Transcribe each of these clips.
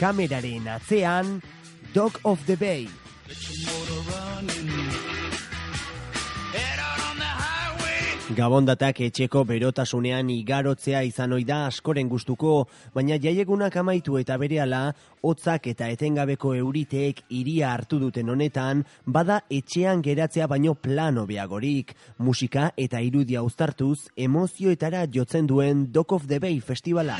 kameraren atzean, Dog of the Bay. Gabondatak etxeko berotasunean igarotzea izan oida askoren gustuko, baina jaiegunak amaitu eta berehala, hotzak eta etengabeko euriteek iria hartu duten honetan, bada etxean geratzea baino plano beagorik. Musika eta irudia uztartuz, emozioetara jotzen duen Dog of the Bay festivala.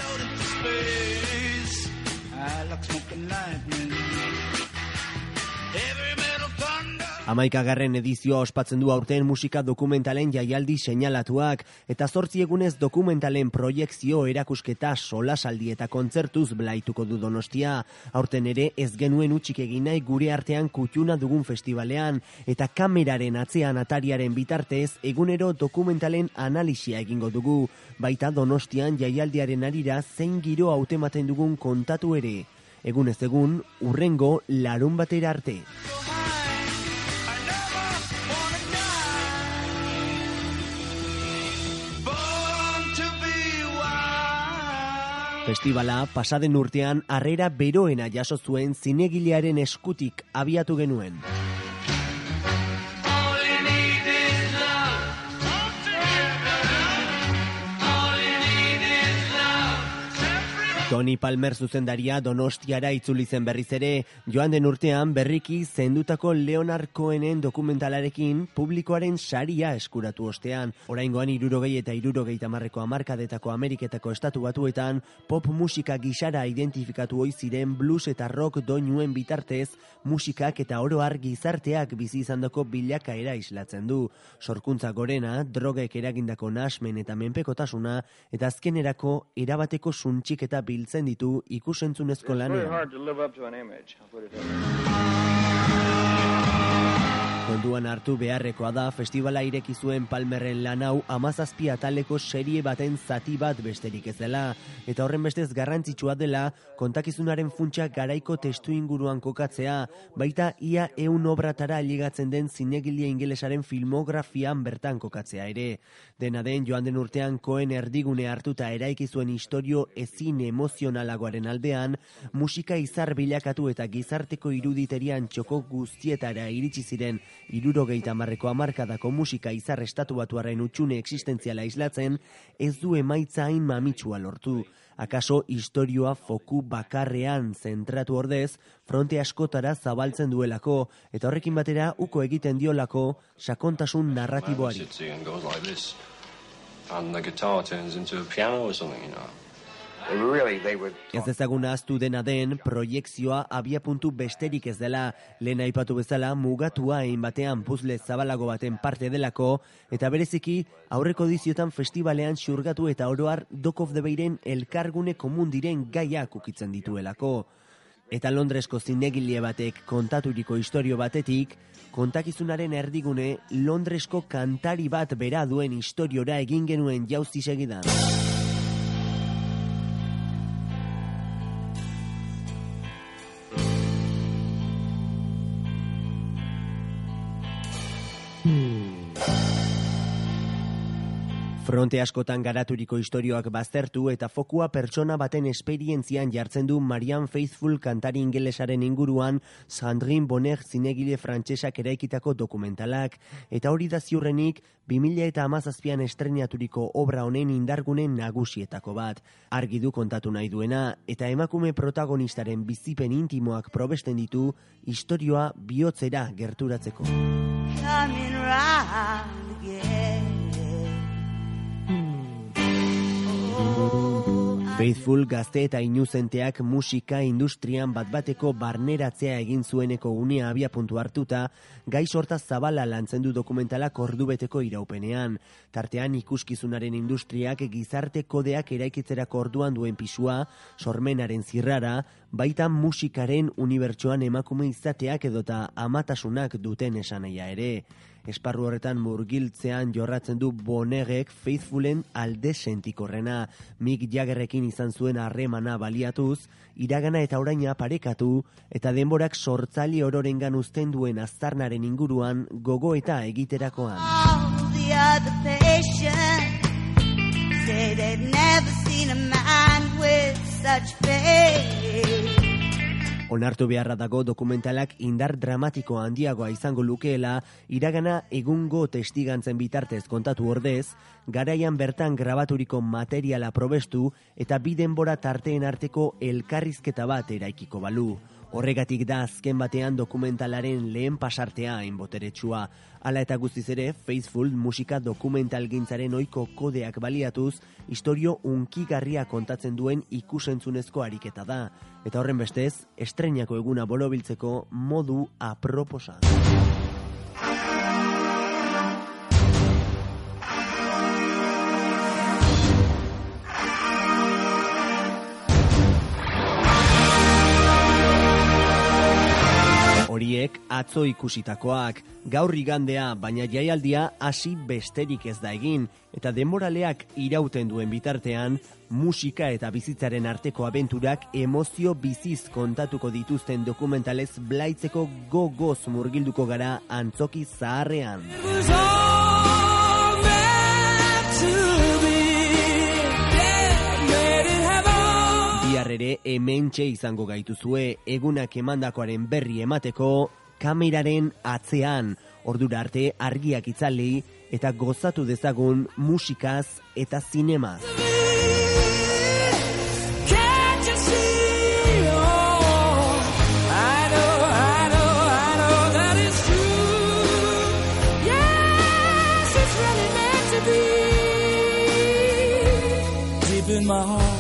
Amaikagarren edizioa ospatzen du aurten musika dokumentalen jaialdi seinalatuak eta zortzi egunez dokumentalen proiektzio erakusketa solasaldi eta kontzertuz blaituko du donostia. Aurten ere ez genuen utxik egin nahi gure artean kutxuna dugun festivalean eta kameraren atzean atariaren bitartez egunero dokumentalen analisia egingo dugu. Baita donostian jaialdiaren arira zein giro hautematen dugun kontatu ere. Egun ez egun, urrengo larun batera arte. Festivala pasaden urtean harrera beroena jaso zuen zinegilearen eskutik abiatu genuen. Tony Palmer zuzendaria Donostiara itzuli zen berriz ere, joan den urtean berriki zendutako Leonard Cohenen dokumentalarekin publikoaren saria eskuratu ostean. Oraingoan irurogei eta irurogei tamarreko amarkadetako Ameriketako estatu batuetan, pop musika gisara identifikatu hoi ziren blues eta rock doinuen bitartez, musikak eta oroar gizarteak bizi izandako bilakaera islatzen du. Sorkuntza gorena, drogek eragindako nasmen eta menpekotasuna, eta azkenerako erabateko suntxik eta bil biltzen ditu ikusentzunezko lanean. Konduan hartu beharrekoa da festivala ireki zuen Palmerren lanau amazazpi ataleko serie baten zati bat besterik ez dela, eta horren bestez garrantzitsua dela kontakizunaren funtsa garaiko testu inguruan kokatzea, baita ia eun obratara ligatzen den zinegilia ingelesaren filmografian bertan kokatzea ere. Dena den joan den urtean koen erdigune hartuta eraiki zuen historio ezin emozionalagoaren aldean, musika izar bilakatu eta gizarteko iruditerian txoko guztietara iritsi ziren irurogeita marreko amarkadako musika izar estatu batuaren utxune existentziala islatzen, ez du emaitza hain mamitsua lortu. Akaso historioa foku bakarrean zentratu ordez, fronte askotara zabaltzen duelako, eta horrekin batera uko egiten diolako sakontasun narratiboari. Ez ezaguna aztu dena den, proiektzioa abia puntu besterik ez dela, lehen aipatu bezala mugatua egin batean puzle zabalago baten parte delako, eta bereziki aurreko diziotan festivalean xurgatu eta oroar Dock of the Bayren elkargune komun diren gaiak ukitzen dituelako. Eta Londresko zinegile batek kontaturiko historio batetik, kontakizunaren erdigune Londresko kantari bat bera duen historiora egin genuen jauzi segidan. Fronte askotan garaturiko istorioak baztertu eta fokua pertsona baten esperientzian jartzen du Marian Faithful kantari ingelesaren inguruan Sandrine Bonner zinegile frantsesak eraikitako dokumentalak eta hori da ziurrenik 2000 eta amazazpian estrenaturiko obra honen indargunen nagusietako bat. Argi du kontatu nahi duena eta emakume protagonistaren bizipen intimoak probesten ditu istorioa bihotzera gerturatzeko. Faithful gazte eta inuzenteak musika industrian bat bateko barneratzea egin zueneko unea abia puntu hartuta, gai sorta zabala lantzen du dokumentalak ordubeteko iraupenean. Tartean ikuskizunaren industriak gizarte kodeak eraikitzerako orduan duen pisua, sormenaren zirrara, baita musikaren unibertsoan emakume izateak edota amatasunak duten esanaia ere esparru horretan murgiltzean jorratzen du bonegek faithfulen alde sentikorrena. Mik jagerrekin izan zuen harremana baliatuz, iragana eta oraina parekatu, eta denborak sortzali ororengan uzten duen aztarnaren inguruan gogo eta egiterakoan. Say they've never seen a man with such faith Onartu beharra dago dokumentalak indar dramatiko handiagoa izango lukeela, iragana egungo testigantzen bitartez kontatu ordez, garaian bertan grabaturiko materiala probestu eta bi denbora tarteen arteko elkarrizketa bat eraikiko balu. Horregatik da azken batean dokumentalaren lehen pasartea hain boteretsua. Hala eta guztiz ere, Faithful musika dokumental gintzaren oiko kodeak baliatuz, historio unkigarria kontatzen duen ikusentzunezko ariketa da. Eta horren bestez, estrenako eguna bolobiltzeko modu aproposa. Horiek atzo ikusitakoak, gaur igandea, baina jaialdia hasi besterik ez da egin, eta denboraleak irauten duen bitartean, musika eta bizitzaren arteko abenturak emozio biziz kontatuko dituzten dokumentalez blaitzeko gogoz murgilduko gara antzoki zaharrean. ere hementxe izango gaituzue egunak emandakoaren berri emateko kameraren atzean. Ordura arte argiak itzali eta gozatu dezagun musikaz eta zinemaz. my heart.